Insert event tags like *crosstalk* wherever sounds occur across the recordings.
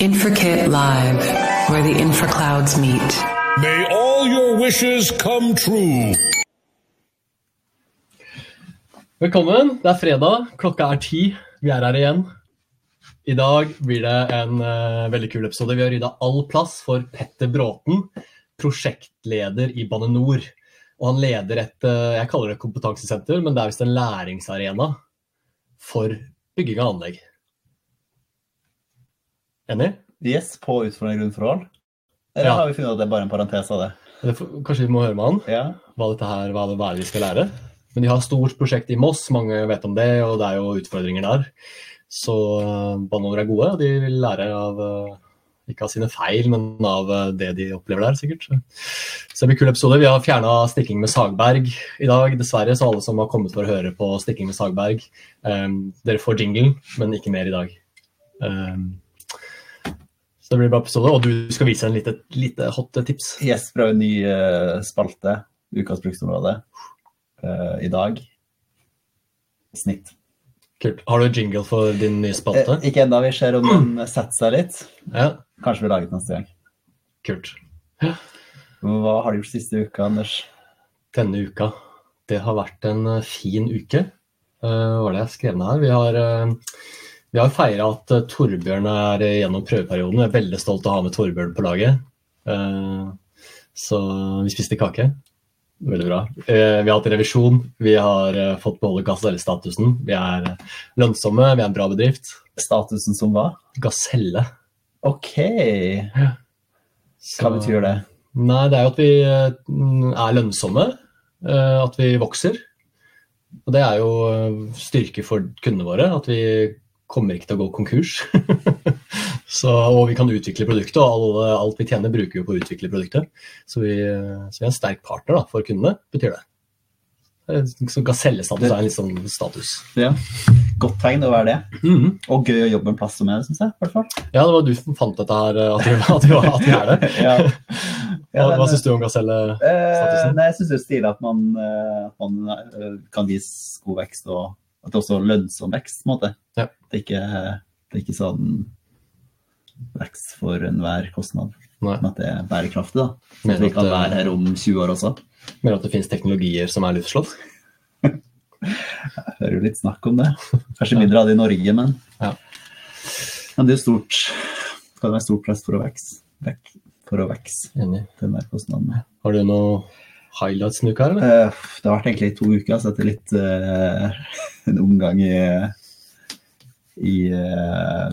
Infrikit Live, where the infraclouds meet. May all your wishes come true. Velkommen. Det er fredag. Klokka er ti. Vi er her igjen. I dag blir det en uh, veldig kul episode. Vi har rydda all plass for Petter Bråten, prosjektleder i Bane NOR. Og han leder et uh, jeg kaller det kompetansesenter, men det er visst en læringsarena for bygging av anlegg. Enig? Yes, på utfordrende grunnforhold. Eller Ja. har vi funnet at det er bare en parentes av det? Kanskje vi må høre med han? Ja. hva dette her, hva det er vi skal lære. Men de har stort prosjekt i Moss, mange vet om det, og det er jo utfordringer der. Så uh, Banor er gode, og de vil lære av eh, ikke av sine feil, men av eh, det de opplever der, sikkert. Så det blir kul episode. Vi har fjerna stikking med Sagberg i dag, dessverre. Så alle som har kommet for å høre på stikking med Sagberg, um, dere får jingle, men ikke mer i dag. Eh, så det blir bare bra episode, og du skal vise en lite, lite hot tips. Yes, prøver en ny uh, spalte, ukas bruksområde, uh, i dag. Snitt. Kult. Har du jingle for din nye spalte? Eh, ikke enda, vi ser om den *clears throat* setter seg litt. Ja, Kanskje vi lager den neste gang. kult. Hva har du gjort siste uka, Anders? Denne uka, det har vært en eh, fin uke. Uh, hva var det jeg skrev ned her? Vi har, uh, vi har feira at eh, Torbjørn er gjennom prøveperioden. Jeg er veldig stolt av å ha med Torbjørn på laget. Eh, så vi spiste kake. Veldig bra. Eh, vi har hatt revisjon. Vi har eh, fått beholde Gaselle-statusen. Vi er eh, lønnsomme, vi er en bra bedrift. Statusen som hva? Gaselle. Ok, Så- hva betyr det? Nei, det er jo at vi eh, er lønnsomme, eh, at vi vokser. Og det er jo eh, styrke for kundene våre, at vi kommer ikke til å gå konkurs. *laughs* så, og vi kan utvikle produktet, og alle, alt vi tjener bruker vi på å utvikle produktet. Så vi, eh, så vi er en sterk partner da, for kundene, betyr det. Eh, Så Gasellestatus er en litt sånn status. Ja. Godt tegn å være det. Mhm. Og gøy å jobbe en plass som er syns jeg. hvert fall. Ja, det var du som fant dette her, eh, at vi, at vi, at vi er det. Ja. *laughs* Ja, Hva, hva syns du om Eh, gasellestatusen? nei, jeg syns det er stilig at man, eh, man eh, kan vise god vekst, og at det også er lønnsom vekst. på en måte. Ja. Det, er ikke, det er ikke sånn vekst for enhver kostnad, Nei. men at det er bærekraftig. da. Så vi kan være her om 20 år også. Mener at det finnes teknologier som er luftslått? *laughs* Jeg hører jo litt snakk om det. Kanskje mindre av det i Norge, men, Ja. men det er stort. Det kan være stort press for å vokse. For å vokse. Har du noe highlights denne uka, eller? Eh, Det har vært egentlig to uker, så etter litt uh, en omgang i, i uh,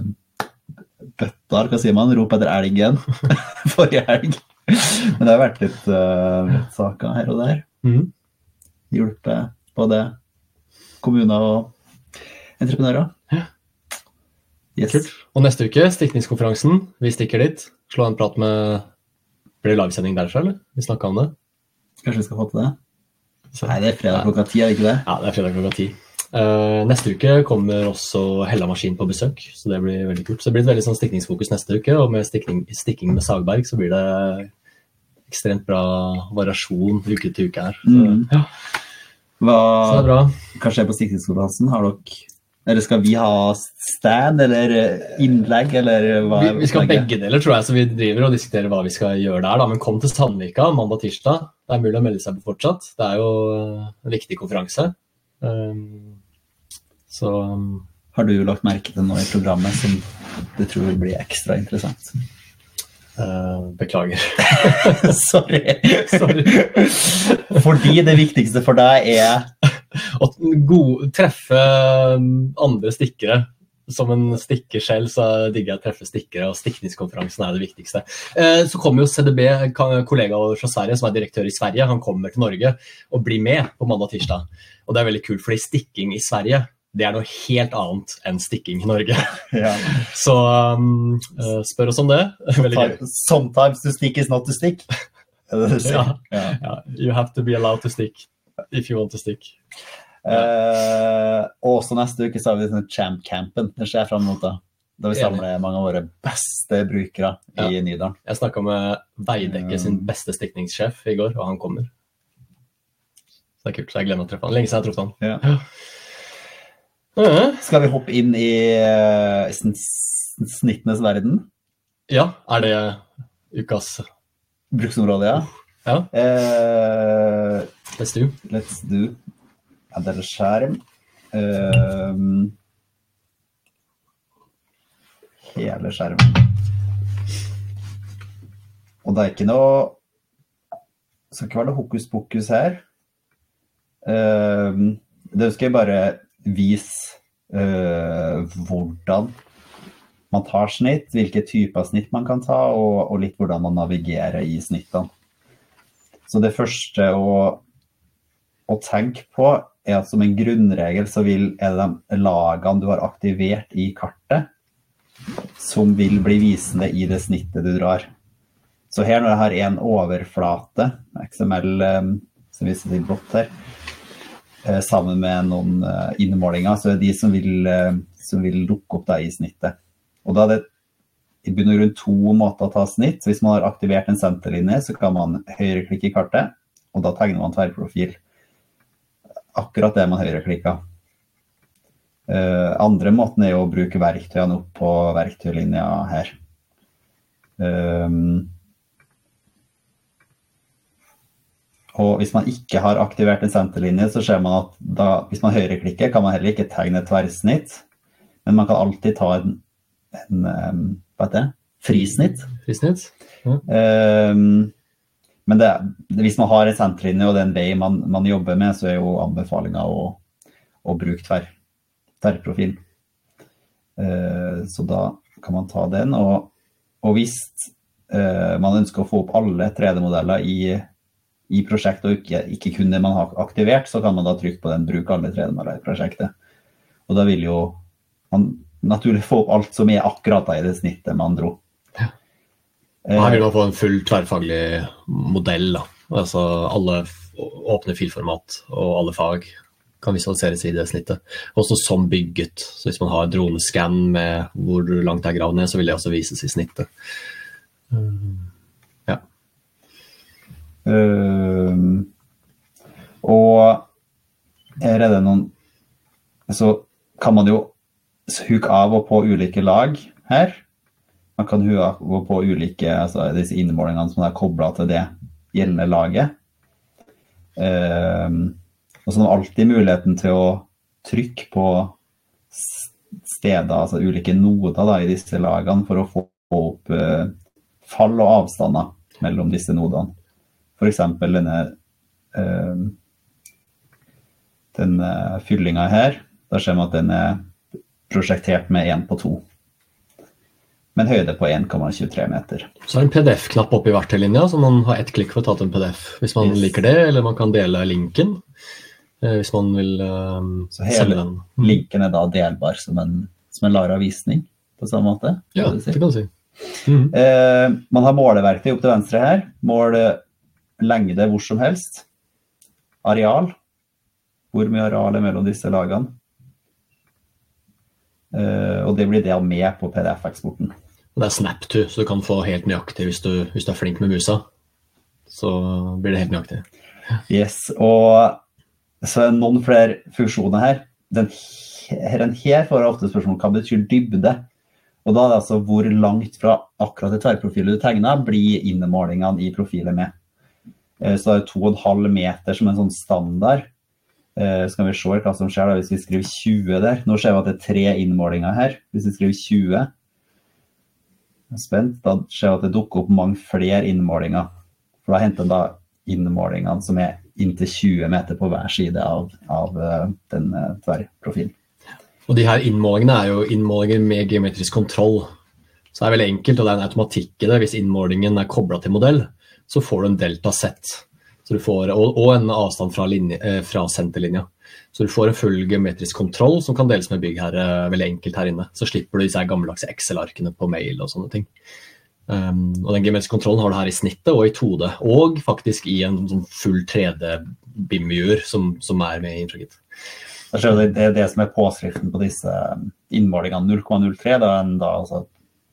bøtta, hva sier man? Rop etter elgen *laughs* forrige helg. Men det har vært litt, uh, saker her og der. Mm. Hjulpet både kommuner og entreprenører. Yes. Kult. Og neste uke, stikningskonferansen. Vi stikker dit. Slå en prat med Blir det livesending derfra, eller? Vi snakka om det. Kanskje vi skal få til det? Så- Nei, det er fredag klokka ti, er det ikke det? Ja, det er fredag klokka ti. Uh, neste uke kommer også Hella Maskin på besøk, så det blir veldig kult. Så det blir et veldig sånn stikningsfokus neste uke, og med stikning, stikking med Sagberg så blir det ekstremt bra variasjon uke til uke her. Så, Mm. ja, Hva, så det er bra. Hva skjer på stikningskonferansen? Har dere eller skal vi ha stand eller innlegg, eller hva Vi, vi skal ha begge deler, tror jeg, så vi driver og diskuterer hva vi skal gjøre der. Da. Men kom til Sandvika mandag-tirsdag. Det er mulig å melde seg på fortsatt. Det er jo eh, en viktig konferanse. Um, så um, Har du lagt merke til noe i programmet som du tror vil bli ekstra interessant? eh, beklager. *laughs* Sorry. *laughs* Sorry. Fordi det viktigste for deg er Å treffe um, andre stikkere. Som en stikker selv, så digger jeg å treffe stikkere, og stikningskonferansen er det viktigste. Eh, så kommer jo CDB, kollega fra Sverige, som er direktør i Sverige, han kommer til Norge og blir med på mandag-tirsdag. Og det er veldig kult, fordi stikking i Sverige det er noe helt annet enn stikking i Norge. *laughs* ja. Så um, eh, spør oss om det. *laughs* Sometimes to stick is not to stick. Ja. Ja. Ja, you have to be allowed to stick if you want to stick. Eh, og så neste uke så har vi Champ-campen. Det ser jeg fram mot. Da Da vi samler mange av våre beste brukere i Nydalen. Jeg snakka med Veidekke sin beste stikningssjef i går, og han kommer. Så det er kult. så Jeg gleder meg å treffe han. Lenge siden jeg har truffet han. Ja. Ja. Skal vi hoppe inn i uh, snittenes verden. Ja, er det ukas Bruksområde, ja. Ja, Uh, let's do. let's do. Er skjerm. Uh, hele skjermen. Og det er ikke noe Det skal ikke være noe hokus pokus her. Uh, det skal jeg bare vise uh, hvordan man tar snitt, hvilke typer snitt man kan ta, og, og litt hvordan man navigerer i snittene. Så det første å, å tenke på er at som en grunnregel så vil, er det de lagene du har aktivert i kartet, som vil bli visende i det snittet du drar. Så her når jeg har en overflate, XML eh, som viser til blått her, eh, sammen med noen eh, innmålinger, så er det de som vil, som vil dukke opp da i snittet. Og da er det i bunn og grunn to måter å ta snitt. Hvis man har aktivert en senterlinje, så kan man høyreklikke i kartet, og da tegner man tverrprofil. Akkurat det man høyreklikka. Uh, andre måten er jo å bruke verktøyene opp på verktøylinja her. Um, og hvis man ikke har aktivert en senterlinje, så ser man at da, hvis man høyreklikker, kan man heller ikke tegne et tverrsnitt. Men man kan alltid ta en, en um, hva heter det? Frisnitt. Frisnitt? Um, men det, hvis man har en senterlinje og det er en vei man, man jobber med, så er jo anbefalinga å, å bruke tverr, tverrprofil. Uh, så da kan man ta den. Og, og hvis uh, man ønsker å få opp alle 3D-modeller i, i prosjektet og ikke, ikke kun det man har aktivert, så kan man da trykke på den 'bruk alle 3D-modeller i prosjektet'. Og da vil jo man naturlig få opp alt som er akkurat i det snittet man dro. Her vil man få en full tverrfaglig modell. Da. Altså alle åpne filformat og alle fag kan visualiseres i det snittet. Også som bygget. Så hvis man har dronescan med hvor langt det er gravd ned, så vil det også vises i snittet. Ja. Ehm, og er det noen Så kan man jo huke av og på ulike lag her. Man kan gå på ulike altså disse innmålingene som er kobla til det gjeldende laget. Ehm, og så har man alltid muligheten til å trykke på steder, altså ulike noder da, i disse lagene, for å få opp eh, fall og avstander mellom disse nodene. F.eks. denne eh, denne fyllinga her. Da ser man at den er prosjektert med én på 2. Med en høyde på 1,23 meter. Så er det en PDF-knapp oppi verktøylinja, så man har ett klikk for å ta til en PDF hvis man Yes. liker det, eller man kan dele linken eh, hvis man vil eh, Så hele den. linken er da delbar som en, som en Lara-visning på samme måte. Ja, kan si. det kan du si. Mhm. Eh, man har måleverktøy opp til venstre her. Mål lengde hvor som helst. Areal. Hvor mye areal er mellom disse lagene. Uh, og det blir det med på PDF-eksporten. Og Det er snap-to, så du kan få helt nøyaktig hvis du, hvis du er flink med musa. Så blir det helt nøyaktig. Yes, og så er det noen flere funksjoner her. Den her, den her får ofte spørsmål hva betyr dybde. Og da er det altså hvor langt fra akkurat det tverrprofilet du tegna, blir innemålingene i profilet med. Eh, Så det er 2,5 meter som en sånn standard. Eh, Så kan vi se hva som skjer da hvis vi skriver 20 der. Nå ser vi at det er tre innmålinger her. Hvis vi skriver 20, jeg er spent, da ser vi at det dukker opp mange flere innmålinger. For da henter man innmålingene som er inntil 20 meter på hver side av, av eh, den eh, tverrprofilen. Og de her innmålingene er jo innmålinger med geometrisk kontroll. Så det er veldig enkelt, og det er en automatikk i det. Hvis innmålingen er kobla til modell, så får du en delta sett. Og, og en avstand fra, linje, eh, fra senterlinja. Så du får en full geometrisk kontroll som kan deles med byggherre veldig enkelt her inne. Så slipper du disse gammeldagse Excel-arkene på mail og sånne ting. Um, og den geometriske kontrollen har du her i snittet og i 2D, og faktisk i en sånn full 3D-BIM-gjør som, som er med i Infragit. Det er det som er påskriften på disse innmålingene. 0,03 da er den da altså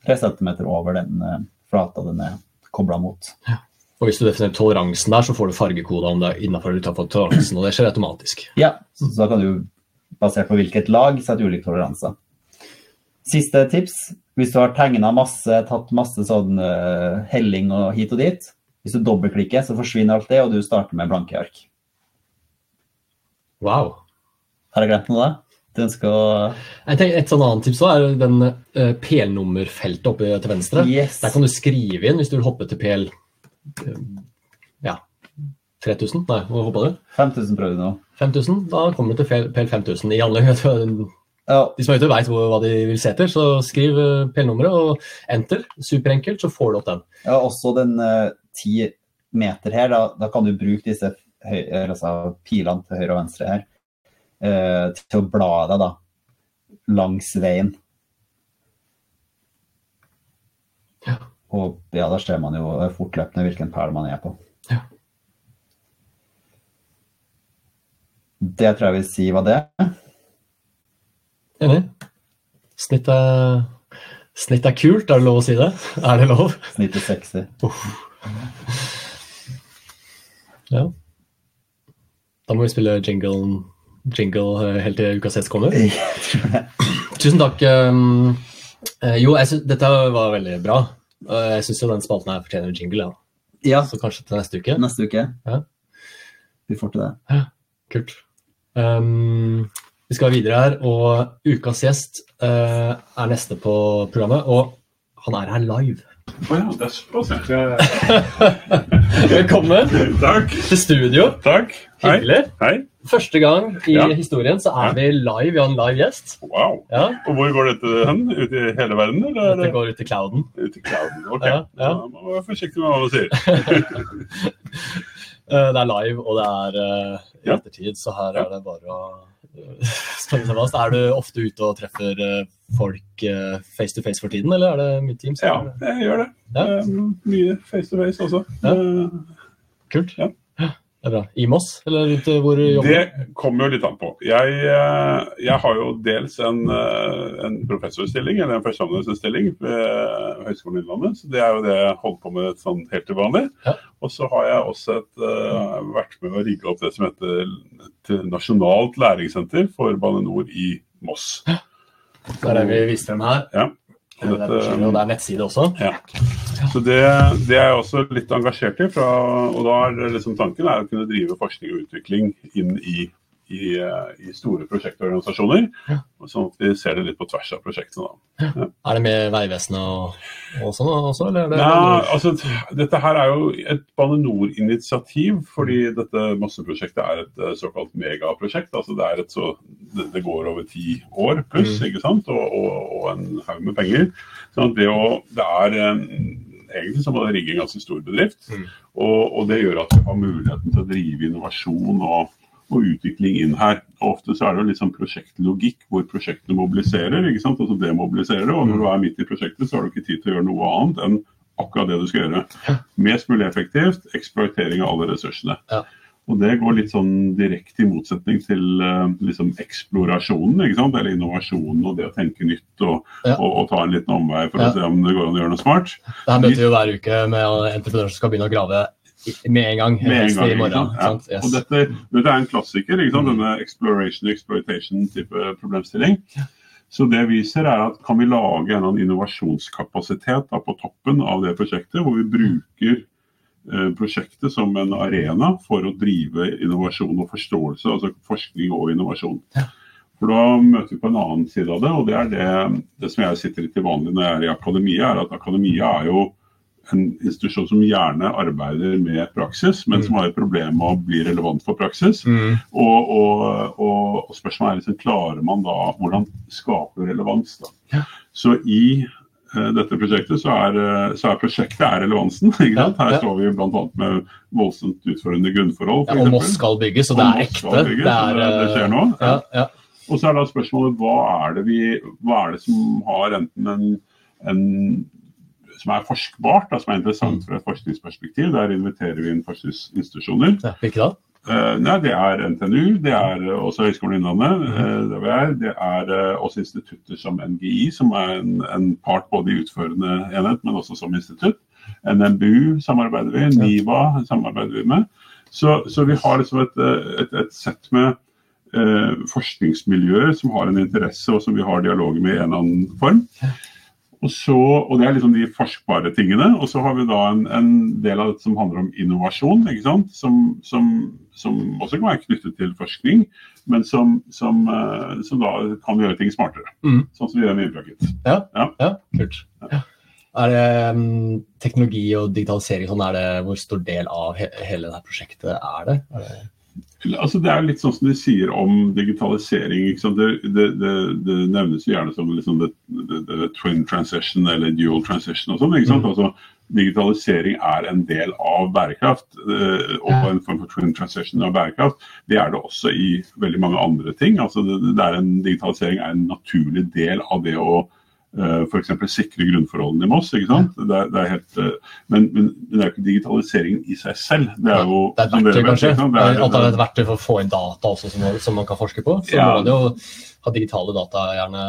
3 cm over den eh, flata den er kobla mot. Og hvis du definerer toleransen der, så får du fargekoda om det er innafor eller utenfor toleransen, og det skjer automatisk. Ja, så da kan du basert på hvilket lag sette ulike toleranser. Siste tips. Hvis du har tegna masse, tatt masse sånn uh, helling og hit og dit, hvis du dobbeltklikker, så forsvinner alt det, og du starter med blanke ark. Wow. Har jeg glemt noe da? Du ønsker å Jeg tenker Et sånn annet tips er den uh, PL-nummerfeltet oppe til venstre. Yes. Der kan du skrive inn hvis du vil hoppe til PL eh, ja, 3000. Nei, hvor hoppa du? 5000 prøvde nå. 5000. Da kommer du til PL 5000. I alle, *laughs* Ja, de som er ute, veit hva de vil se etter, så skriv eh, PL-nummeret og enter. Superenkelt, så får du opp den. ja også den eh, ti meter her, da, da kan du bruke disse høy, altså, pilene til høyre og venstre her uh, til å bla deg da, langs veien. Ja. Og ja, da ser man jo fortløpende hvilken perle man er på. Ja. Det tror jeg vil si var det. Enig? Snitt er, snitt er kult, er det lov å si det? Er det lov? Snittet 60. Ja. Da må vi spille jingle, jingle eh, helt til ukas hest kommer. *laughs* Tusen takk. um, eh, Jo, synes, dette var veldig bra. Jeg syns den spalten her fortjener en jingle. Ja. Ja, Så kanskje til neste uke. neste uke. Ja. Vi får til det. Ja, Kult. Um, vi skal videre her, og ukas gjest uh, er neste på programmet. Og han er her live. Å ja, det er såpass, ja. *laughs* Velkommen Takk. til studio. Takk. Hei. Hyggelig. Hei. Første gang i Ja. historien så er vi live. Vi har en live gjest. Wow. Ja, Og hvor går dette hen? Ut i hele verden, eller? er Dette det går ut i clouden. Ut i clouden. Ok. Ja, ja. Da må man være forsiktig med hva man sier. *laughs* Eh, Det er live, og det er uh, i ettertid, så her er det bare å *laughs* spørre seg fast. Er du ofte ute og treffer eh, folk eh, face to face for tiden, eller er det mye Teams? Ja, jeg gjør det. Ja. Eh, Mye face to face også. Eh, Kult. Ja. Det er bra. I Moss, eller rundt hvor du jobber? Det kommer jo litt an på. Jeg, eh, jeg har jo dels en, eh, en professorstilling, eller en førsteamanuensisstilling ved Høgskolen Innlandet. Så det er jo det jeg holder på med sånn helt til vanlig. Ja. Og så har jeg også et, uh, vært med å rigge opp det som heter et nasjonalt læringssenter for Bane NOR i Moss. Det er vi frem her. Ja. Det er, og det er nettside også. Ja. Så det, det er jeg også litt engasjert i. Fra, og da er liksom tanken er å kunne drive forskning og utvikling inn i, i, eh, i store prosjektorganisasjoner. Ja. Sånn at vi ser det litt på tvers av prosjektene. Da. Er det med Vegvesenet og, og sånn også, eller? Er Ja, altså, dette her er jo et Bane NOR-initiativ, fordi dette masseprosjektet er et eh, såkalt megaprosjekt. altså Det, er et så, det, det går over ti år pluss, Mm. ikke sant? Og, og, og en haug med penger. Sånn at det, å, det er eh, egentlig som å rigge en ganske stor bedrift. Mm. Og, og det gjør at vi har muligheten til å drive innovasjon og, og utvikling inn her. Og ofte så er det jo litt sånn prosjektlogikk hvor prosjektene mobiliserer. ikke sant? Altså demobiliserer. Og når du er midt i prosjektet, så har du ikke tid til å gjøre noe annet enn akkurat det du skal gjøre. Mest mulig effektivt, eksploitering av alle ressursene. Ja. Og det går litt sånn direkte i motsetning til eh, liksom eksplorasjonen, ikke sant? eller innovasjonen og det å tenke nytt og, Ja. og, og ta en liten omvei for Ja. å se om det går an å gjøre noe smart. Det her møter vi jo hver uke med entreprenører som skal begynne å grave med en gang. Med en gang, i morgen. Ja. Yes. Og dette, dette er en klassiker, ikke sant? Denne exploration exploitation-type problemstilling. Så det vi ser er at kan vi lage en innovasjonskapasitet da, på toppen av det prosjektet, hvor vi bruker eh, prosjektet som en arena for å drive innovasjon og forståelse, altså forskning og innovasjon. For Da møter vi på en annen side av det, og det er det, det som jeg sitter i til vanlig når jeg er i akademia, er at akademia er jo en institusjon som gjerne arbeider med praksis, men som har et problem med å bli relevant for praksis. Mm. Og, og, og, og spørsmålet er liksom, klarer man da hvordan skaper relevans? da? Ja. Så i uh, dette prosjektet så er, eh, så er prosjektet er relevansen. *laughs* ikke Ja, sant? Her ja. står vi bl.a. med voldsomt utfordrende grunnforhold. Ja, for og. Moss skal bygges, og det er ekte. Bygges, det, og det- det skjer nå. Ja, ja. Og så er da spørsmålet hva er det, vi, hva er det som har enten en, en som er forskbart, da, som er Mm. interessant fra et forskningsperspektiv. Der inviterer vi inn forskningsinstitusjoner. Hvilke da? Eh, nei, Det er NTNU, det er uh, også Høgskolen Innlandet, uh, der vi er. Det er også institutter som NGI, som er en, en part både i utførende enhet, men også som institutt. NMBU samarbeider vi, NIVA samarbeider vi med. Så, så vi har liksom et, et, et sett med forskningsmiljøer som har en interesse, og som vi har dialog med i en eller annen form. Og, så, og Det er liksom de forskbare tingene. Og så har vi da en, en del av dette som handler om innovasjon. ikke sant? Som, som, som også kan være knyttet til forskning, men som, som, eh, som da kan gjøre ting smartere. Mm. Sånn som vi gjør med Inbracket. Ja, Ja. ja kult. Er det um, teknologi og digitalisering sånn, er det hvor stor del av he hele dette prosjektet er det? Er det Altså, det er litt sånn som de sier om digitalisering. Det, det, det, det nevnes jo gjerne som liksom twin transition eller dual transition og sånn. Mm. Altså, digitalisering er en del av bærekraft, eh, og Ja. en form for twin transition av bærekraft. Det er det også i veldig mange andre ting. Altså, det, er en, digitalisering er en naturlig del av det å f.eks. sikre grunnforholdene i Moss. ikke sant? Det er, det er helt, eh, men, men det er jo ikke digitaliseringen i seg selv. Det er jo Det er et verktøy, kanskje? Det er er- det er et verktøy for å få inn data også, som, som man kan forske på? Så Ja. må man jo ha digitale data, gjerne.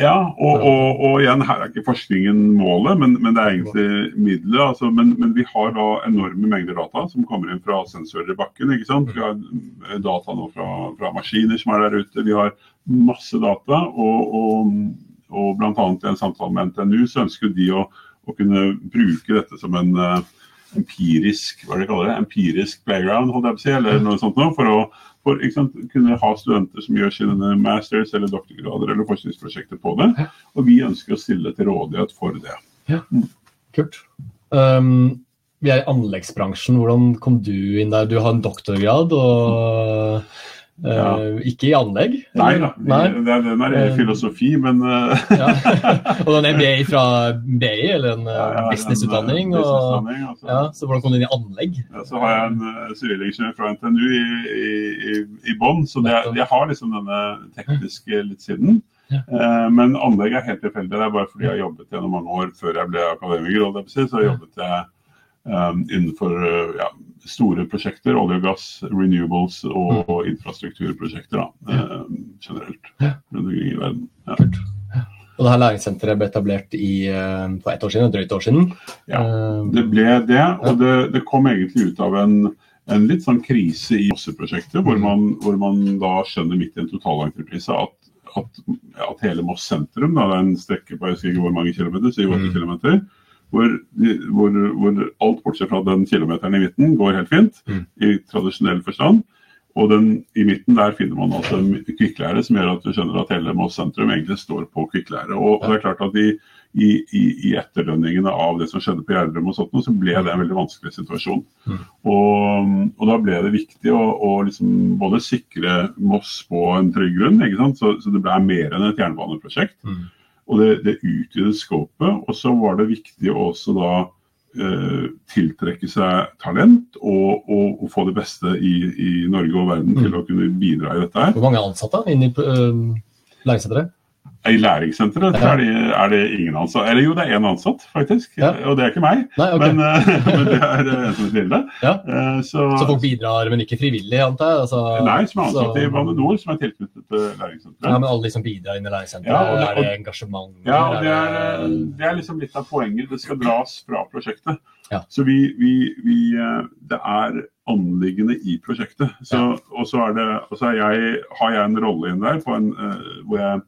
Ja, og, og, og igjen, her er ikke forskningen målet, men, men det er egentlig middelet. Altså, men, men vi har da enorme mengder data som kommer inn fra sensorer i bakken. ikke sant? Vi har eh, data nå fra, fra maskiner som er der ute. Vi har masse data. Og, og, og bl.a. i en samtale med NTNU så ønsker de å, å kunne bruke dette som en eh, empirisk hva er det de kaller det, empirisk playground, holdt jeg på å si, eller noe sånt noe, for å for sant, kunne ha studenter som gjør sine masters eller doktorgrader eller forskningsprosjekter på det. Og vi ønsker å stille til rådighet for det. Ja, Kult. Um, vi er i anleggsbransjen. Hvordan kom du inn der? Du har en doktorgrad og uh, Ja. ikke i anlegg? Nei da, Nei. det den er i Eh, filosofi, men eh, Ja. og en MBA fra BI, eller en uh, ja, en, eh, businessutdanning? Og, altså. ja, så hvordan kom du inn i anlegg? Ja, så har jeg en uh, sivilingeniør fra NTNU i, i, i, i bånn, så det, jeg har liksom denne tekniske litt siden. Ja. Eh, men anlegg er helt tilfeldig. Det er bare fordi jeg har jobbet gjennom mange år før jeg ble akademiker. Så jobbet jeg innenfor uh, ja, store prosjekter, olje og gass, renewables og, og infrastrukturprosjekter da, eh, generelt rundt omkring i verden. Ja. Og det her læringssenteret ble etablert i, uh, for ett år siden, drøyt år siden. Ja. Um, Det ble det, og det, det kom egentlig ut av en, en litt sånn krise i Mosse-prosjektet, hvor, man- hvor man da skjønner midt i en totalentreprise at, at, at hele Moss sentrum, da, det er en strekke på jeg husker ikke hvor mange kilometer, 7-8 Mm. kilometer, hvor, hvor, hvor alt bortsett fra den kilometeren i midten går helt fint, Mm. i tradisjonell forstand. Og den, i midten der finner man altså en kvikklære som gjør at du skjønner at hele Moss sentrum egentlig står på kvikklære. Og det er klart at i, i, i, i etterdønningene av det som skjedde på Gjerdrum og sånt, så ble det en veldig vanskelig situasjon. Mm. Og, og da ble det viktig å, å liksom både sikre Moss på en trygg grunn, ikke? Så, så det ble mer enn et jernbaneprosjekt. Mm. Og det, det utvidet skåpet. Og så var det viktig å også da eh, tiltrekke seg talent og, og, og få det beste i, i Norge og verden til Mm. å kunne bidra i dette her. hvor mange ansatte inne i uh, læringssenteret? I læringssenteret ja. er, det- er det ingen ansatt. Eller jo, det er én ansatt, faktisk. Ja. Og det er ikke meg. Nei, okay. Men, eh, *laughs* men det er eh, en som Vilde. Ja. Eh, så, Så folk bidrar, men ikke frivillig, antar jeg? Altså, Nei, som er ansatt så- i Bane NOR, som er tilknyttet til læringssenteret. Ja, men alle som bidrar inn i læringssenteret, Ja, og det- er det engasjement? Ja, og det er, det er liksom litt av poenget. Det skal dras fra prosjektet. Ja. Så vi, vi, vi Det er anliggende i prosjektet. Så, Og så, er det, og så er jeg, har jeg en rolle inn der på en, hvor jeg,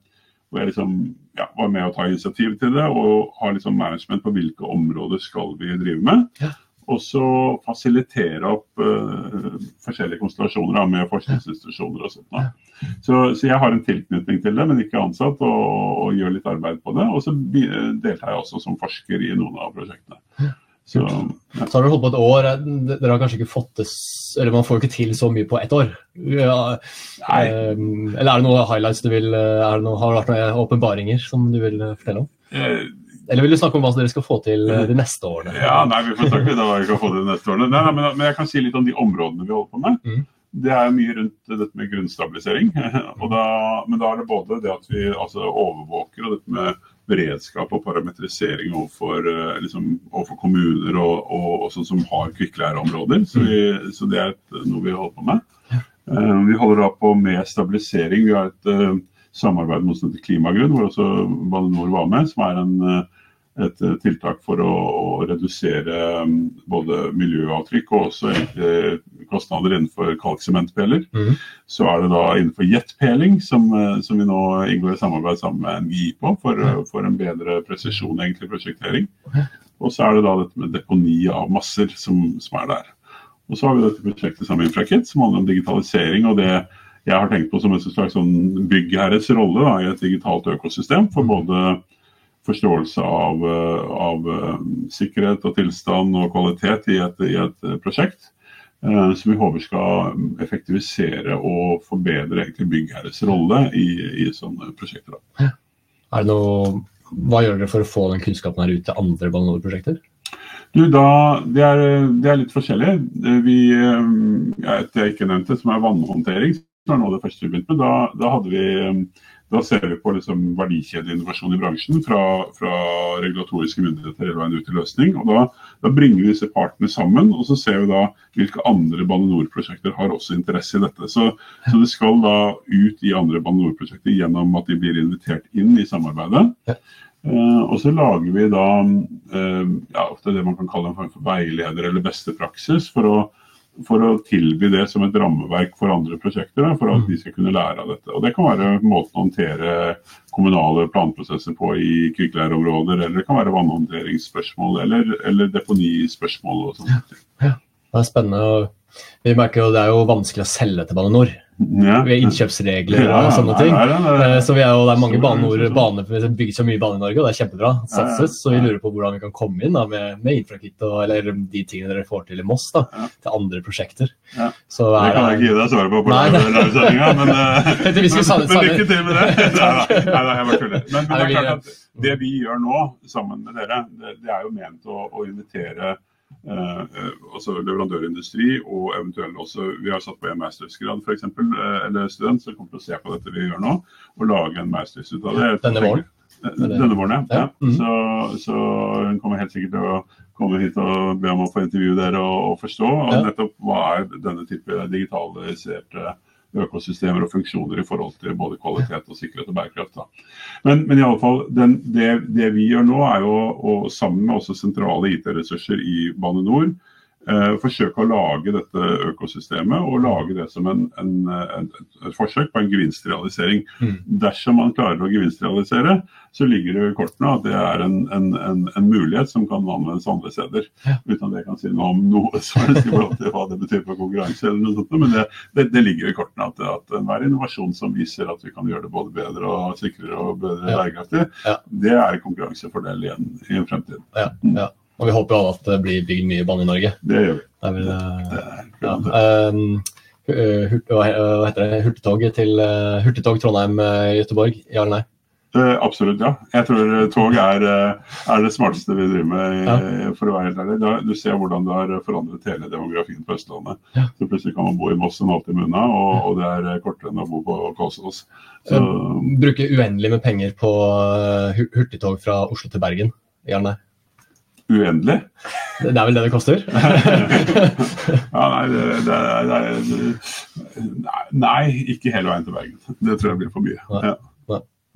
hvor jeg liksom, ja, var med å ta initiativ til det, og har liksom management på hvilke områder skal vi drive med. Ja. Og så fasilitere opp uh, forskjellige konstellasjoner da, med forskningsinstitusjoner og sånt. Da. Så, så jeg har en tilknytning til det, men ikke ansatt, og, og gjør litt arbeid på det. Og så deltar jeg også som forsker i noen av prosjektene. Så, ja. Så har dere holdt på et år. Dere har kanskje ikke fått det Eller man får jo ikke til så mye på ett år. Ja, eh, eller er det noen highlights du vil eh, er det noe, Har det vært noen åpenbaringer som du vil eh, fortelle om? Eh, Eller vil du snakke om hva dere skal få til eh, de neste årene? Ja, nei, Vi får snakke litt om hva vi skal få til de neste årene. Nei, nei, men, men jeg kan si litt om de områdene vi holder på med. Mm. Det er mye rundt dette med grunnstabilisering. *laughs* Og da, men da er det både det at vi altså, overvåker og dette med beredskap og parametrisering overfor, eh, liksom, overfor kommuner og, og, og sånn som har kvikklæreområder. Så, vi, så det er et, noe vi holder på med. Eh, vi holder da på med stabilisering. Vi har et uh, samarbeid med Oslo Klimagrunn, hvor også Bane NOR var med. som er en et tiltak for å, å redusere mm, både miljøavtrykk og også egentlig kostnader innenfor kalksementpeler. Mm. Så er det da innenfor jetpeling, som, eh, som vi nå inngår i samarbeid sammen med NGI på, for, eh, for en bedre presisjon egentlig prosjektering. Og så er det da dette med deponi av masser som, som er der. Og så har vi dette prosjektet sammen med Infrakit, som handler om digitalisering. og det jeg har tenkt på som en slags sånn byggherres rolle da, i et digitalt økosystem. For både forståelse av, eh, av sikkerhet og tilstand og kvalitet i et, i et prosjekt. Eh, Som vi håper skal effektivisere og forbedre egentlig byggherres rolle i, i sånne prosjekter. Da. Er det noe, hva gjør dere for å få den kunnskapen her ut til andre Bane NOR-prosjekter? Du, da, det, er, det er litt forskjellig. Vi, eh, et jeg ikke nevnte, som er vannhåndtering, som er noe av det første vi begynte med. Da, da, hadde vi, eh, da ser vi på liksom verdikjedeinnovasjon i bransjen fra, fra regulatoriske myndigheter hele veien ut til løsning. og da, da bringer vi disse partene sammen, og så ser vi da hvilke andre Bane NOR-prosjekter har også interesse i dette. Så, så det skal da ut i andre Bane NOR-prosjekter gjennom at de blir invitert inn i samarbeidet. Ja. Eh, og så lager vi da eh, ja, ofte det man kan kalle en form for veileder eller beste praksis for å, for å tilby det som et rammeverk for andre prosjekter, da, for at de skal kunne lære av dette. Og Det kan være måten å håndtere kommunale planprosesser på i kvikkleireområder, eller det kan være vannhåndteringsspørsmål eller, eller deponispørsmål. og sånt. Det er spennende. Vi merker jo det er jo vanskelig å selge til Bane NOR. Ja. ved innkjøpsregler Ja, og sånne ting. Ja. Eh, Så vi er jo, Det er mange baneord, Bane vi har baner, så mye bane i Norge, og det er kjempebra. satses, Så vi lurer på hvordan vi kan komme inn da, med, med infrakitt og eller de tingene dere får til i Moss, da, til andre prosjekter. Ja. Så Det kan jeg ikke gi deg svaret på på livesendinga, men, *laughs* eh, men, men lykke til med det. *laughs* Nei, nei, jeg bare tuller. Men, men det er klart at det vi gjør nå sammen med dere, det, det er jo ment å, å invitere altså leverandørindustri og eventuelt også Vi har satt på en mastergrad f.eks., Eh, eller student som kommer til å se på dette vi gjør nå, og lage en masters ut av det. Denne våren? Eh, Denne våren, ja. Ja. ja. -hmm. Så, så hun kommer helt sikkert til å komme hit og be om å få intervjue dere og, og forstå og nettopp hva er denne type digitaliserte økosystemer og funksjoner i forhold til både kvalitet og sikkerhet og bærekraft. Da. Men, men i alle fall, den, det, det vi gjør nå, er jo å sammen med også sentrale IT-ressurser i Bane NOR forsøke å lage dette økosystemet og lage det som en, en, en, et forsøk på en gevinstrealisering. Mm. Dersom man klarer å gevinstrealisere, så ligger det i kortene at det er en, en, en, en mulighet som kan anvendes andre steder. Ja. Uten at jeg kan si noe om noe som helst i forhold til hva det betyr for konkurranse. eller noe sånt, Men det, det, det ligger i kortene at, at enhver innovasjon som viser at vi kan gjøre det både bedre og sikrere og bedre Ja. bærekraftig, Ja. det er konkurransefordel i en, i en fremtid. Ja, ja. Og vi håper jo alle at det blir bygd mye bane i Norge. Det gjør vi. Det er vel, eh, Det ja. det. Hurt- hva heter det? Hurtigtog til uh, Hurtigtog Trondheim-Göteborg? Ja eller nei? Uh, absolutt, ja. Jeg tror eh, tog er, eh, er det smarteste vi driver med, Ja. eh, for å være helt ærlig. Da, du ser hvordan det har forandret hele demografien på Østlandet. Ja. Så plutselig kan man bo i Moss en halvtime unna, og, og det er eh, kortere enn å bo på Kolsås. Så Bruke uendelig med penger på eh, hurtigtog fra Oslo til Bergen? Ja nei? Uendelig. Det er vel det det koster? *laughs* Ja, nei, det, det, det, nei, ikke hele veien til Bergen. Det tror jeg blir for mye. Nei.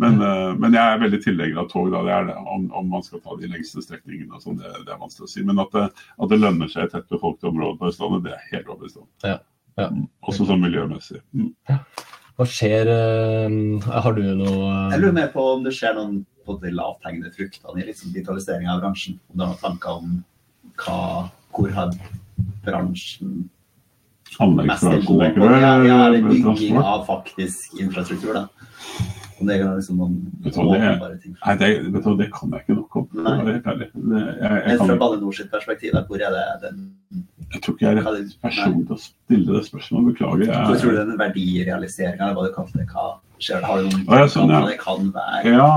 Men, eh, men jeg er veldig tilhenger av tog. Da. Det er det. Om, om man skal ta de lengste strekningene, sånn, det, det er vanskelig å si. Men at det, at det lønner seg i tett befolkede områder på Østlandet, det er helt overbevist om. Ja. Ja. Mm. Også sånn miljømessig. Mm. Hva skjer eh, Har du noe Jeg lurer mer på om det skjer noen på de lavthengende fruktene i liksom digitalisering av bransjen. Om du har noen tanker om hva, hvor har bransjen mest å gå på? Ja, ja, eller bygging av faktisk infrastruktur, da. Om det er liksom noen åpenbare ting. Nei, det, vet du, det kan jeg ikke nok om. Nei. Det er helt ærlig. Jeg, jeg, fra Bane NOR sitt perspektiv, hvor er det den jeg tror ikke jeg er rett person til å stille det spørsmålet. Beklager. Hva tror du den verdirealiseringa, eller hva du kalte det, hva det? Har du noen ja, sånn, ja. det kan være? ja,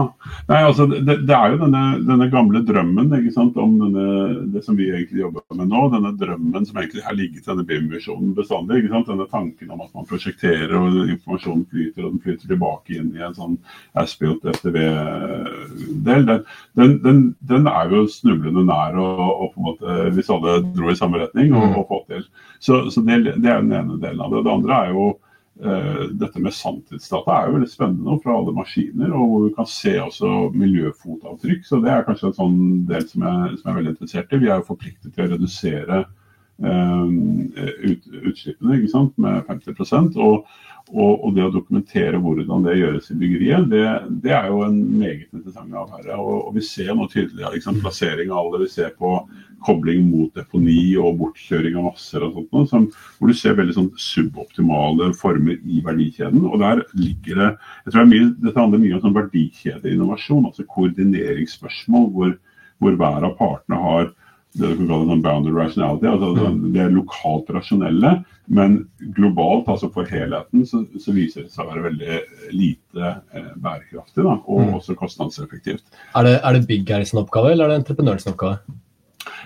nei, altså, det, det er jo denne, denne gamle drømmen ikke sant, om denne, det som vi egentlig jobber med nå. Denne drømmen som egentlig har ligget i denne BIM-visjonen bestandig. ikke sant, Denne tanken om at man prosjekterer og informasjonen flyter, og den flyter tilbake inn i en sånn as-built FTV-del. Den, den, den, den er jo snublende nær og, og på en måte, hvis alle dro i samme retning, og, Mm. og få til. Så, så det, det er den ene delen av det. Det andre er jo dette med sanntidsdata er jo veldig spennende fra alle maskiner, og hvor vi kan se også miljøfotavtrykk. Så det er kanskje en sånn del som jeg, som jeg er veldig interessert i. Vi er jo forpliktet til å redusere eh, ut, utslippene med 50 og, og, og det å dokumentere hvordan det gjøres i byggeriet, det, det er jo en meget interessant affære. Og, og vi ser nå tydelig liksom, plassering av alle. Vi ser på kobling mot deponi og bortkjøring av masser og sånt, noe, hvor du ser veldig sånn suboptimale former i verdikjeden. Og der ligger det jeg tror det mye, Dette handler mye om sånn verdikjedeinnovasjon, altså koordineringsspørsmål, hvor, hvor hver av partene har det du kan kalle sånn bounded rationality. altså Mm. Det lokalt rasjonelle, men globalt, altså for helheten, så, så viser det seg å være veldig lite eh, bærekraftig. Da, og Mm. også kostnadseffektivt. Er det, er det byggherre sin oppgave, eller er det entreprenøren sin oppgave?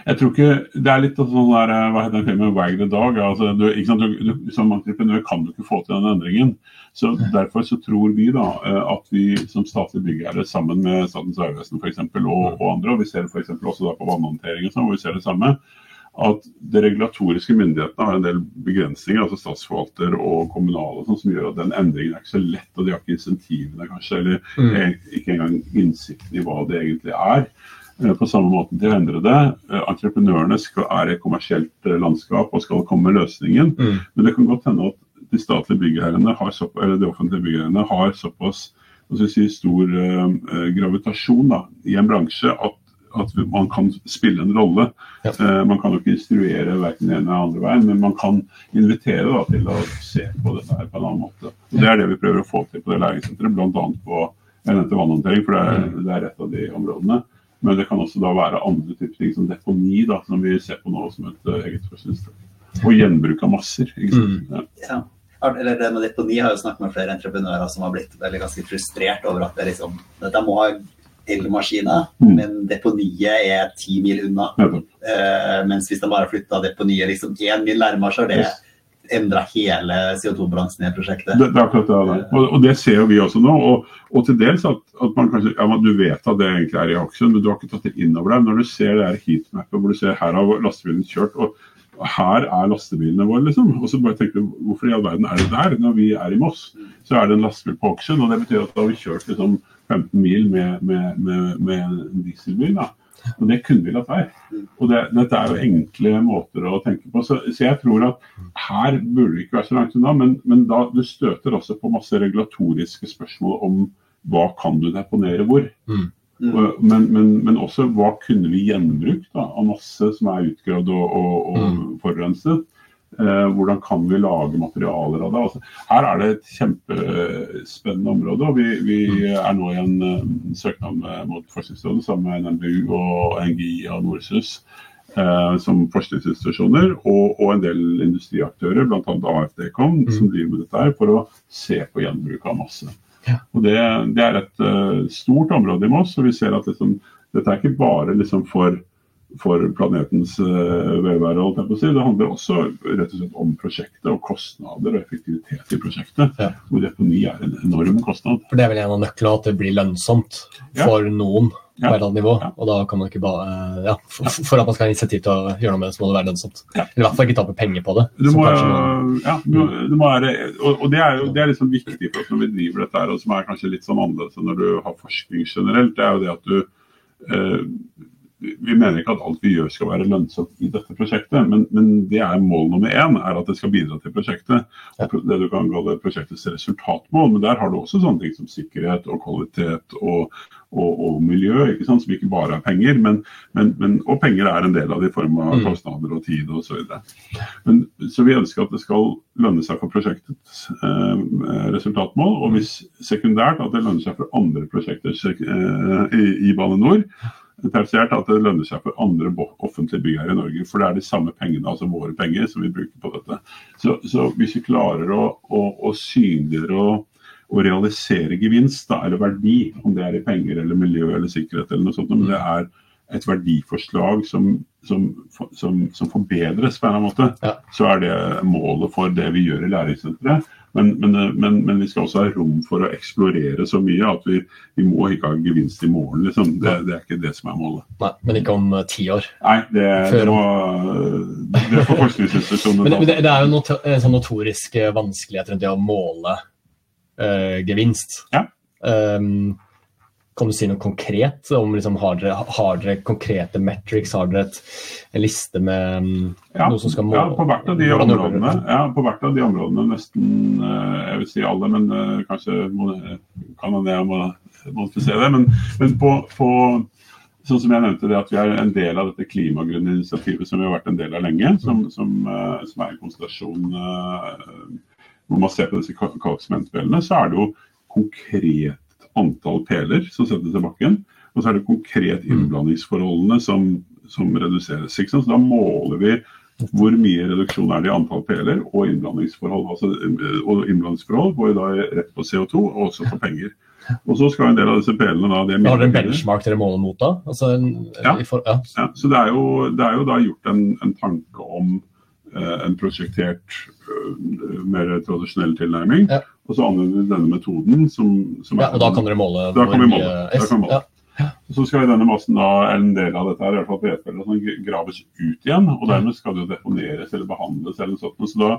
Jeg tror ikke, Det er litt sånn der, eh, hva heter den filmen, 'Wag the Dog'. altså du, du, du, Som entreprenør kan du ikke få til den endringen. så Derfor så tror vi da eh, at vi som statlig byggherre sammen med Statens vegvesen og, og andre, og vi ser det eksempel også da på vannhåndtering sånn, hvor vi ser det samme, at de regulatoriske myndighetene har en del begrensninger, altså statsforvalter og kommunale, sånn, som gjør at den endringen er ikke så lett, og de har ikke insentivene kanskje, eller Mm. ikke engang innsikten i hva det egentlig er. Eh, På samme måte til å endre det. Eh, Entreprenørene skal, er et kommersielt eh, landskap og skal komme med løsningen. Mm. Men det kan godt hende at de statlige byggherrene har så, eller de offentlige byggherrene har såpass si, stor eh, gravitasjon da, i en bransje at, at man kan spille en rolle. Ja. Uh, man kan jo ikke instruere verken den ene eller andre veien, men man kan invitere da, til å se på dette her på en annen måte. Og Det er det vi prøver å få til på det læringssenteret, bl.a. på jeg nevnte vannhåndtering, for det er, det er et av de områdene. Men det kan også da være andre typer ting, som deponi, da, som vi ser på nå som et eh, eget forskningsfelt. Og gjenbruk av masser. ikke sant? Ja. Ja. Eller det med deponi har jo snakket med flere entreprenører som har blitt veldig ganske frustrert over at det liksom, dette må ha elmaskiner, Mm. men deponiet er ti mil unna. Nettopp. Uh, mens hvis de bare flytta deponiet liksom én mil nærmere, så er det Yes. Endra hele CO2-bransjen i prosjektet. Det, det er akkurat det. der. Og, og det ser jo vi også nå. Og, og til dels at, at man kanskje ja, men Du vet at det egentlig er i aksjen, men du har ikke tatt det inn over deg. Når du ser det her heatmappet hvor du ser her har lastebilen kjørt, og her er lastebilene våre, liksom. Og så bare tenker du hvorfor i all verden er det der? Når vi er i Moss, så er det en lastebil på aksjen. Og det betyr at da har vi kjørt liksom 15 mil med, med, med, med en dieselbil. da. Og det kunne vi latt være. Og det, dette er jo enkle måter å tenke på. Så, så jeg tror at her burde vi ikke være så langt unna, men, men da, du støter også på masse regulatoriske spørsmål om hva kan du deponere hvor. Mm. Og- Men, men, men også hva kunne vi gjenbrukt da, av masse som er utgravd og, og, og forurenset. Eh, hvordan kan vi lage materialer av det? Altså, her er det et kjempespennende område. og Vi, vi er nå i en eh, søknad mot Forskningsrådet sammen med NMBU og NGI og Norsus uh, som forskningsinstitusjoner, og, og en del industriaktører, bl.a. AFDCOM, som driver med dette her, for å se på gjenbruk av masse. Ja. Og det, det er et uh, stort område i Moss, og vi ser at liksom, dette er ikke bare liksom for for planetens uh, velvære. Det handler også rett og slett om prosjektet og kostnader og effektivitet i prosjektet. Ja. Hvor deponi er en enorm kostnad. For det er vel en av nøklene at det blir lønnsomt Ja. for noen på Ja. et eller annet nivå. Ja. Og da kan man ikke bare ja, for, for at man skal ha initiativ til å gjøre noe med det, så må det være lønnsomt. Ja. Eller i hvert fall ikke tape penger på det. Du må, ja, du, du må være, og, og det er jo det er liksom viktig for oss når vi driver dette, her, og som er kanskje litt sånn annerledes enn når du har forskning generelt. det er jo det at du eh, vi mener ikke at alt vi gjør skal være lønnsomt i dette prosjektet, men, men det er mål nummer én, er at det skal bidra til prosjektet. Og det du kan kalle prosjektets resultatmål. Men der har du også sånne ting som sikkerhet og kvalitet og, og, og miljø, ikke som ikke bare er penger. Men, men, men, og penger er en del av det i form av Mm. kostnader og tid osv. videre. så vi ønsker at det skal lønne seg for prosjektets eh, resultatmål, og hvis sekundært at det lønner seg for andre prosjekter eh, i, i Bane NOR. Tertiært at det lønner seg for andre offentlige byggherrer i Norge. For det er de samme pengene, altså våre penger, som vi bruker på dette. Så, så hvis vi klarer å, å, å synliggjøre og, å realisere gevinst, da, eller verdi, om det er i penger eller miljø eller sikkerhet eller noe sånt, men det er et verdiforslag som, som, som, som forbedres på en eller annen måte, Ja. så er det målet for det vi gjør i læringssenteret. Men, men, men, men vi skal også ha rom for å eksplorere så mye at vi, vi må ikke ha gevinst i morgen. Liksom. Det, det er ikke det som er målet. Nei, men ikke om eh, ti år. Nei, det, det, Før- må, det får forskningsinstitusjonene *laughs* Men, ta. det, det er jo not en sånn notorisk eh, vanskelighet rundt det å måle eh, gevinst. Ja. Ehm, kan du si noe konkret? om liksom, har, dere, har dere konkrete metrics? Har dere et, en liste med mm, Ja, noe som skal ja, på hvert av de områdene, ja, på hvert av de områdene nesten eh, Jeg vil si alle, men eh, kanskje må, kan man det, må modifisere det. Men, men på, på sånn som jeg nevnte det at vi er en del av dette klimagrunninitiativet som vi har vært en del av lenge, som, som, uh, som er en konstellasjon uh, hvor man ser på disse ka- så er det jo konkret antall peler som settes i bakken. Og så er det konkret innblandingsforholdene som, som reduseres. Så da måler vi hvor mye reduksjon er det i antall peler og innblandingsforhold. Altså, eh, og innblandingsforhold går da rett på CO2 og også på penger. Og så skal en del av disse pelene da det er Har dere en benchmark dere måler mot, da? Altså, en, Ja. for, ja. Ja, så det er, jo, det er jo da gjort en, en tanke om en prosjektert, eh, mer tradisjonell tilnærming. Ja. Og så anvender vi denne metoden som, som ja, og da kan dere måle Da kan vi måle. Da kan vi måle. Ja. Så skal i denne massen da, en del av dette her, i hvert fall sånn, graves ut igjen. Og dermed skal det jo deponeres eller behandles eller noe sånt. Så da,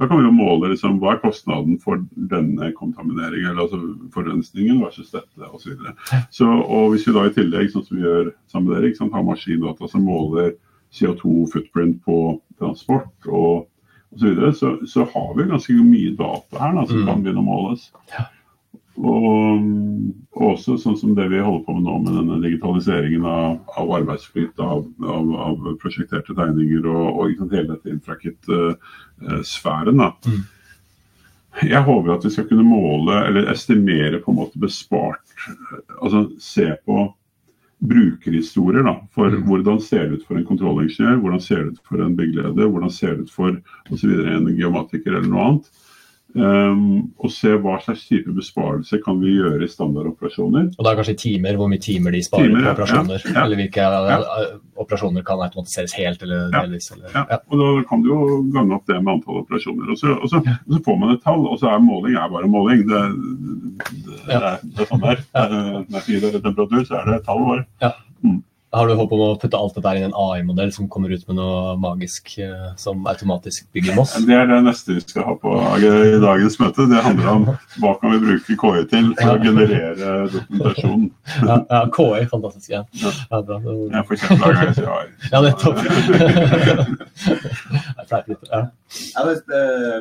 da kan vi jo måle liksom, hva er kostnaden for denne kontamineringen, eller altså forurensningen versus dette osv. Så, så og hvis vi da i tillegg, sånn som vi gjør sammen med dere, ikke sant, har maskindata som måler CO2-footprint på transport og osv., så, så så har vi ganske mye data her da, som Mm. kan begynne å måles. Ja. og også sånn som det vi holder på med nå med denne digitaliseringen av, av arbeidsflyt, av, av, av prosjekterte tegninger og, og liksom hele dette infrakit-sfæren. da. Mm. Jeg håper at vi skal kunne måle eller estimere på en måte bespart Altså se på brukerhistorier da, for Mm. hvordan ser det ut for en kontrollingeniør, hvordan ser det ut for en byggeleder, hvordan ser det ut for osv. en geomatiker eller noe annet. Um, og se hva slags type besparelse kan vi gjøre i standardoperasjoner. Og da er kanskje timer, hvor mye timer de sparer Timer, på operasjoner. ja, ja. Eller hvilke ja. operasjoner kan automatiseres helt eller delvis. Eller, Ja, og Da kan du jo gange opp det med antall operasjoner. Og så, og så, og så får man et tall, og så er måling er bare måling. Det, det, det, er, det er sånn det er. Eh, Med fire temperatur, så er det et tall bare. Har du håp om å putte alt dette inn i en AI-modell som kommer ut med noe magisk eh, som automatisk bygger Moss? Det er det neste vi skal ha på i dagens møte. Det handler om hva kan vi bruke KI til for å generere dokumentasjon. Ja, ja KI, fantastisk. Ja, Ja. ja bra. Det- Jeg får kjeft hver gang jeg sier AI. *laughs* Ja, nettopp. Jeg fleiper litt. Ja. Eh,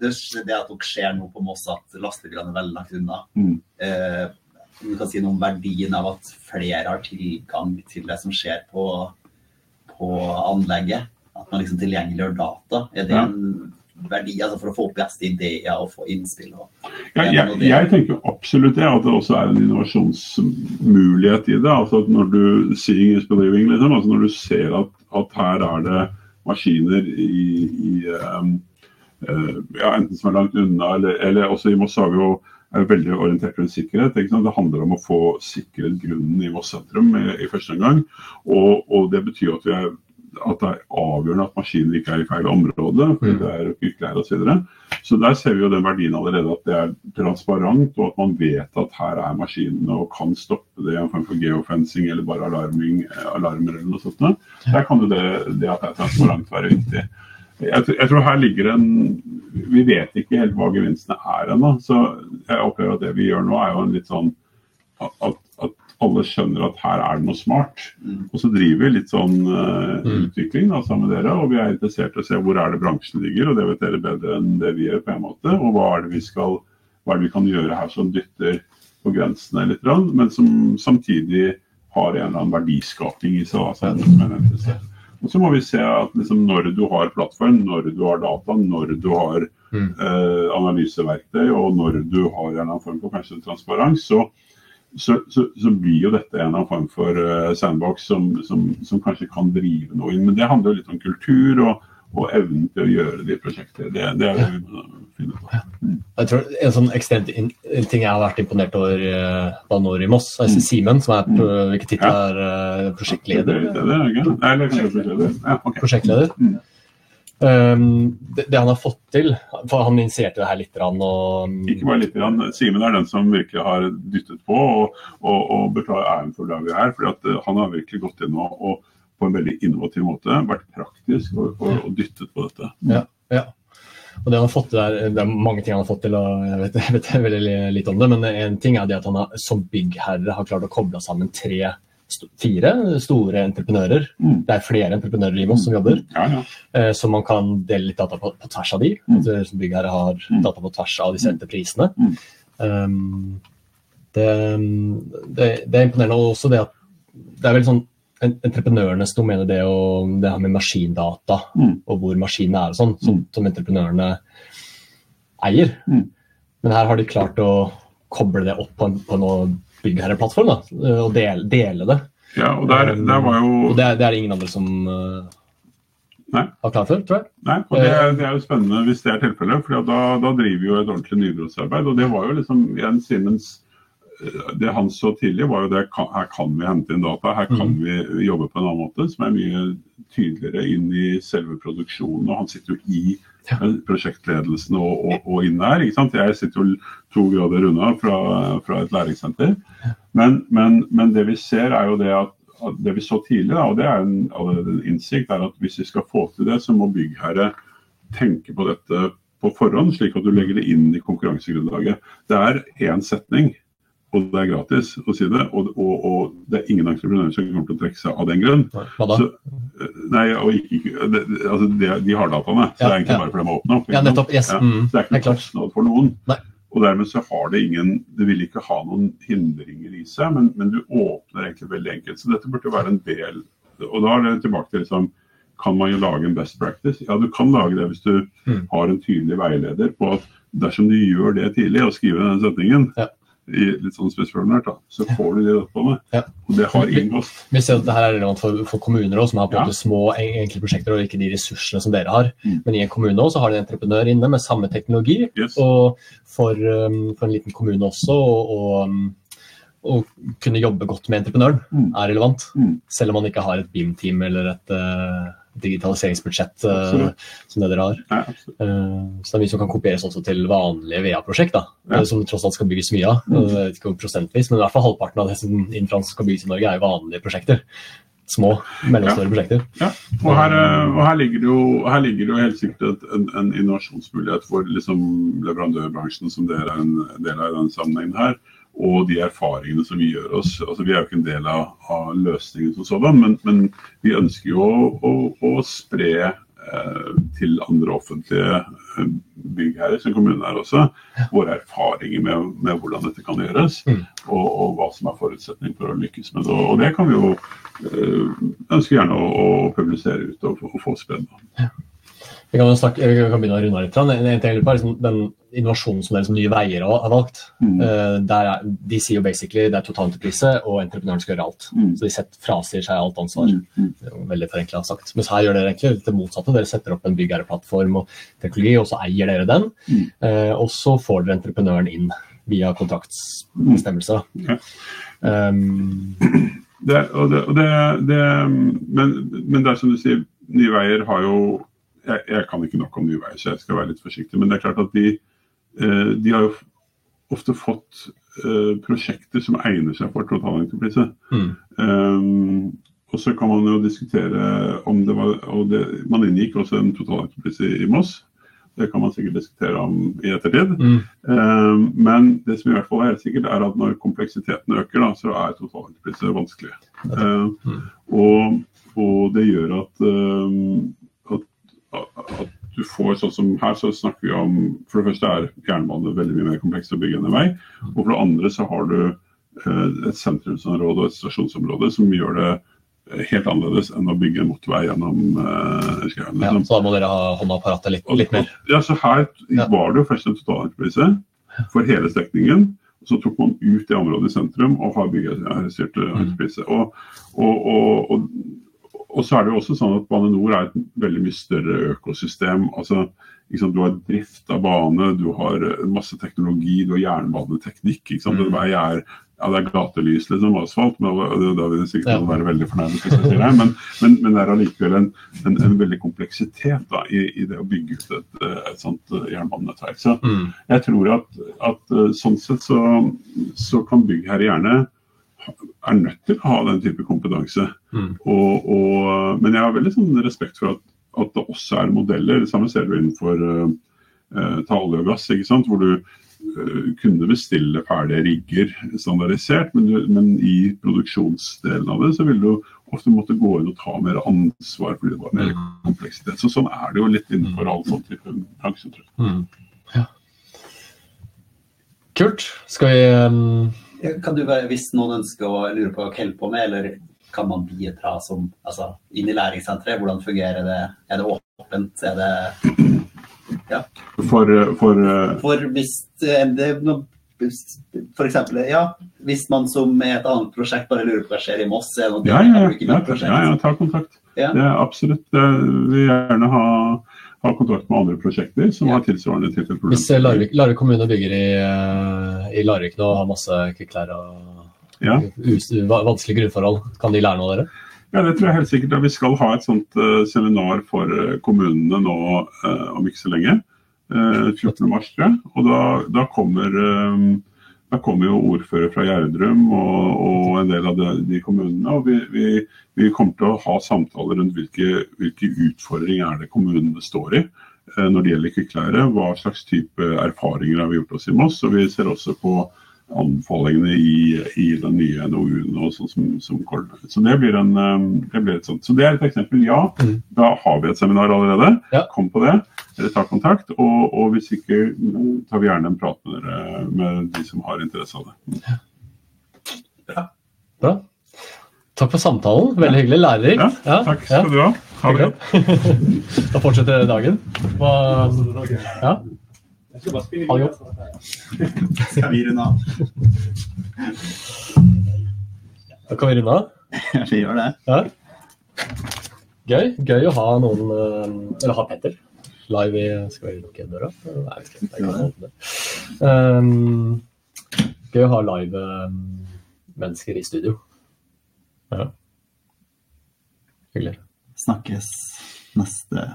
det, det at dere ser nå på Moss at lastebilene er veldig langt unna. Mm. Eh, du kan si noe om verdien av at flere har tilgang til det som skjer på, på anlegget. At man liksom tilgjengeliggjør data. Er det Ja. en verdi altså for å få opp beste ideer og få innspill? Og, Ja, jeg, jeg tenker absolutt det, at det også er en innovasjonsmulighet i det. altså at Når du seeing is believing, liksom, altså når du ser at, at her er det maskiner i, i um, uh, ja, enten som er langt unna, eller, eller også i Moss har vi jo er veldig orientert rundt sikkerhet. Det handler om å få sikret grunnen i Voss sentrum i, i første omgang. Og, og det betyr at, er, at det er avgjørende at maskiner ikke er i feil område, fordi det er yrkesleier osv. Så, videre. så der ser vi jo den verdien allerede at det er transparent, og at man vet at her er maskinene og kan stoppe det i en form for geofencing eller bare alarming, alarmer eller noe sånt. Der kan jo det, det at det er transparent være viktig. Jeg, jeg tror her ligger en Vi vet ikke helt hva gevinstene er ennå. Så jeg opplever at det vi gjør nå, er jo en litt sånn at, at alle skjønner at her er det noe smart. Mm. Og så driver vi litt sånn Mm. utvikling da, sammen med dere. Og vi er interessert i å se hvor er det bransjen ligger, og det vet dere bedre enn det vi gjør. på en måte, Og hva er det vi skal, hva er det vi kan gjøre her som dytter på grensene litt, men som samtidig har en eller annen verdiskaping i seg. Altså, Og så må vi se at liksom, når du har plattform, når du har data, når du har Mm. eh, analyseverktøy, og når du har en eller annen form for kanskje transparens, så, så, så, så blir jo dette en eller annen form for uh, sandbox som, som, som kanskje kan drive noe inn. Men det handler jo litt om kultur og, og evnen til å gjøre de prosjektene. Det, det er det vi må finne på. Jeg tror En sånn ekstremt in ting jeg har vært imponert over uh, Banor i Moss, er Simen, som er pro hvilken tittel er uh, prosjektleder? Det, det, det. Nei, eller prosjektleder. Ja, okay. prosjektleder. Mm. Um, det, det han har fått til for Han initierte det her litt. Rann, Og, Ikke bare litt. Rann. Simen er den som virkelig har dyttet på og, og, og bør ta æren for det vi er. fordi at eh, Han har virkelig gått og, og på en veldig innovativ måte vært praktisk og, og, og dyttet på dette. Ja, ja. Og det, han har fått der, det er mange ting han har fått til, og jeg vet, jeg vet veldig lite om det. Men en ting er det at han har, som byggherre har klart å koble sammen tre, fire store entreprenører. Mm. Det er flere entreprenører i Moss som jobber. Ja, ja. Eh, Så man kan dele litt data på, på tvers av de. Mm. Som byggherre har Mm. data på tvers av disse entreprisene. Mm. Um, det, det, det er imponerende. Og også det at det er veldig sånn entreprenørenes domene, det, å, det her med maskindata Mm. og hvor maskinene er og sånn, som, Mm. som entreprenørene eier. Mm. Men her har de klart å koble det opp på en, på en byggherreplattform da, og dele, dele det. ja og der, der var jo Og det, er- det er det ingen andre som uh, Nei. har klart før, tror jeg. Nei, og det, er- det er jo spennende hvis det er tilfellet, for da, da driver vi jo et ordentlig nybrottsarbeid. Og det var jo liksom igjen Siemens eh, Det han så tidlig, var jo det her kan vi hente inn data, her kan Mhm. vi jobbe på en annen måte, som er mye tydeligere inn i selve produksjonen. Og han sitter jo i eh, prosjektledelsen og, og, og inn der. ikke sant? Jeg sitter jo to grader unna fra, fra et læringssenter. Men, men, men det vi ser, er jo det at at det vi så tidlig, da, og det er en, en innsikt, er at hvis vi skal få til det, så må byggherre tenke på dette på forhånd, slik at du legger det inn i konkurransegrunnlaget. Det er én setning, og det er gratis å si det. Og, og, og det er ingen entreprenører som kommer til å trekke seg av den grunn. Hva da? Så, eh, nei, og ikke, det, altså de, De har dataene, så Ja, det er egentlig ja. bare for dem å åpne opp. Ja, nettopp. Yes. Ja, Mm. så det er ikke noen kostnad for noen. Nei. Og dermed så har det ingen Det vil ikke ha noen hindringer i seg, men, men du åpner egentlig veldig enkelt. Så dette burde være en del Og da er det tilbake til liksom Kan man jo lage en best practice? Ja, du kan lage det hvis du Mm. har en tydelig veileder på at dersom du gjør det tidlig og skriver den setningen Ja. I litt sånn spesialformulert, da, så får du de dataene. Ja. Og det har inngått. Vi ser at det her er relevant for, for kommuner også, som har på en Ja. måte små, enkeltprosjekter og ikke de ressursene som dere har. Mm. Men i en kommune også, så har de en entreprenør inne med samme teknologi. Yes. Og for, um, for en liten kommune også å å, um, kunne jobbe godt med entreprenøren Mm. er relevant. Mm. Selv om man ikke har et BIM-team eller et uh, digitaliseringsbudsjett uh, som det dere har. Ja. Uh, så det er mye som kan kopieres også til vanlige VA-prosjekt, Ja. uh, som tross alt skal bygges mye av. Mm. Uh, ikke prosentvis, men i hvert fall halvparten av det som infra skal bygges i Norge, er jo vanlige prosjekter. Små, mellomstore prosjekter. Ja, og her, eh, og her, ligger jo, her ligger det jo helt sikkert en, en innovasjonsmulighet for liksom leverandørbransjen, som dere er en del av i denne sammenhengen her. Og de erfaringene som vi gjør oss. altså Vi er jo ikke en del av, av løsningen som sådan, men, men vi ønsker jo å, å, å spre eh, til andre offentlige eh, byggherrer, som kommunen er også, våre erfaringer med, med hvordan dette kan gjøres. Mm. Og, og hva som er forutsetning for å lykkes med det. Og det kan vi jo eh, ønske gjerne å, å publisere ut og, og få spredd. Vi kan, snakke, vi kan begynne å runde av litt. En, en er liksom, den innovasjonen som dere som Nye Veier har valgt. Mm. Eh, der er, de sier jo basically det er totalentreprise, og entreprenøren skal gjøre alt. Mm. Så de set, frasier seg alt ansvar. Mm, mm. Veldig forenkla sagt. Mens her gjør dere egentlig det motsatte. Dere setter opp en byggherreplattform og teknologi, og så eier dere den. Mm. Eh, og så får dere entreprenøren inn via kontraktsbestemmelser. Ja. Um, Det, og det, og det, det men, men det er som du sier, Nye Veier har jo jeg, jeg kan ikke nok om Nye Veier, så jeg skal være litt forsiktig. Men det er klart at de, de har jo ofte fått eh, prosjekter som egner seg for totalentreprise. mm, Um, og så kan man jo diskutere om det var og det, Man inngikk også en totalentreprise i, i Moss. Det kan man sikkert diskutere om i ettertid. mm, Um, men det som i hvert fall er helt sikkert, er at når kompleksiteten øker, da, så er totalentreprise vanskelig. Uh, Mm. og, og det gjør at, um, at, at du får sånn som her, så snakker vi om For det første er jernbane veldig mye mer komplekst å bygge enn en vei. Og for det andre så har du eh, et sentrumsområde og et stasjonsområde som gjør det eh, helt annerledes enn å bygge en motorvei gjennom uh, skauen. ja, Liksom. så da må dere ha hånda på rattet litt, litt mer. Ja, så her var det jo først en totalentreprise for hele strekningen. Så tok man ut det området i sentrum og har bygget Mm. entreprise. Og, og, og, og, og så er det jo også sånn at Bane Nor er et veldig mye større økosystem. altså liksom, Du har drift av bane, du har eh, masse teknologi, du har jernbaneteknikk. ikke sant, Mm. Vei er ja, det er gatelys, liksom, asfalt, men da- vil sikkert Ja. være veldig fornærmet. hvis jeg sier det, Men, men, men det er allikevel en, en, en veldig kompleksitet da, i, i det å bygge ut et, et sånt eh, jernbanenettverk. Så Mm, jeg tror at, at eh, sånn sett så, så kan byggherre gjerne er nødt til å ha den type kompetanse. mm, Og, og, men jeg har veldig sånn respekt for at, at det også er modeller. Det samme ser du innenfor, uh, eh, olje og gass, hvor du uh, kunne bestille ferdige rigger standardisert, men, du, men i produksjonsdelen av det så ville du ofte måtte gå inn og ta mer ansvar fordi det var mer kompleksitet. Så sånn er det jo litt innenfor all sånn type bransje. tror jeg. Mm. Ja. Kult. Skal vi um, Kan du være, Hvis noen ønsker å lure på hva dere holder på med, eller kan man bidra som, altså, inn i læringssenteret? Hvordan fungerer det? Er det åpent? Er det ja. For, for For hvis eh, det for eksempel, ja, hvis man som er et annet prosjekt bare lurer på hva skjer i Moss, er det noe ja, ja, ja, ja, ja, ja, ta kontakt. Ja. Det er absolutt. eh, Vi vil gjerne ha, ha kontakt med andre prosjekter som Ja. har tilsvarende type Hvis problemer. Hvis Larvik, Larvik kommune bygger i, eh, i Larvik nå og har masse kvikkleir og Ja. vanskelige grunnforhold, kan de lære noe av dere? Ja, det tror jeg helt sikkert. Vi skal ha et sånt uh, seminar for eh, kommunene nå uh, om ikke så lenge. Uh, 14. mars, tror jeg. Og da, da kommer eh, da kommer jo ordfører fra Gjerdrum og, og en del av de, de kommunene. og vi, vi, vi kommer til å ha samtaler rundt hvilke, hvilke utfordringer er det kommunene står i eh, når det gjelder kvikkleire. Hva slags type erfaringer har vi gjort oss i Moss. og Vi ser også på anbefalingene i, i den nye NOU-en. sånn som, som. Så det blir, en, eh, det blir et sånt. Så det er et eksempel. Ja, Mm. da har vi et seminar allerede. Ja. Kom på det, eller ta kontakt. Og, og hvis ikke, tar vi gjerne en prat med dere, med de som har interesse av det. Ja. Bra. Takk for samtalen. Veldig hyggelig. Lærerikt. Ja, takk skal du ha. Ha det godt. *laughs* Da fortsetter dagen. Hva, ja. Ha det godt. *laughs* Skal vi runde av? Da kan vi runde av. *laughs* Vi gjør det. Ja. Gøy. Gøy å ha noen eh, Eller ha Petter live i Skal vi lukke døra? Nei, jeg skal, åpne. Um, gøy å ha live um, mennesker i studio. Ja. Hyggelig. Snakkes neste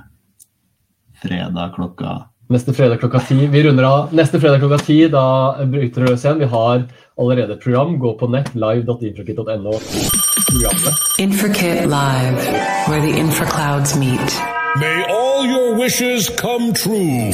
fredag klokka Neste fredag klokka ti. Vi runder av neste fredag klokka ti. Da bryter det løs igjen. Vi har allerede et program. Gå på nett live.infrakit.no. Infrakit Live, where the infraclouds meet. May all your wishes come true.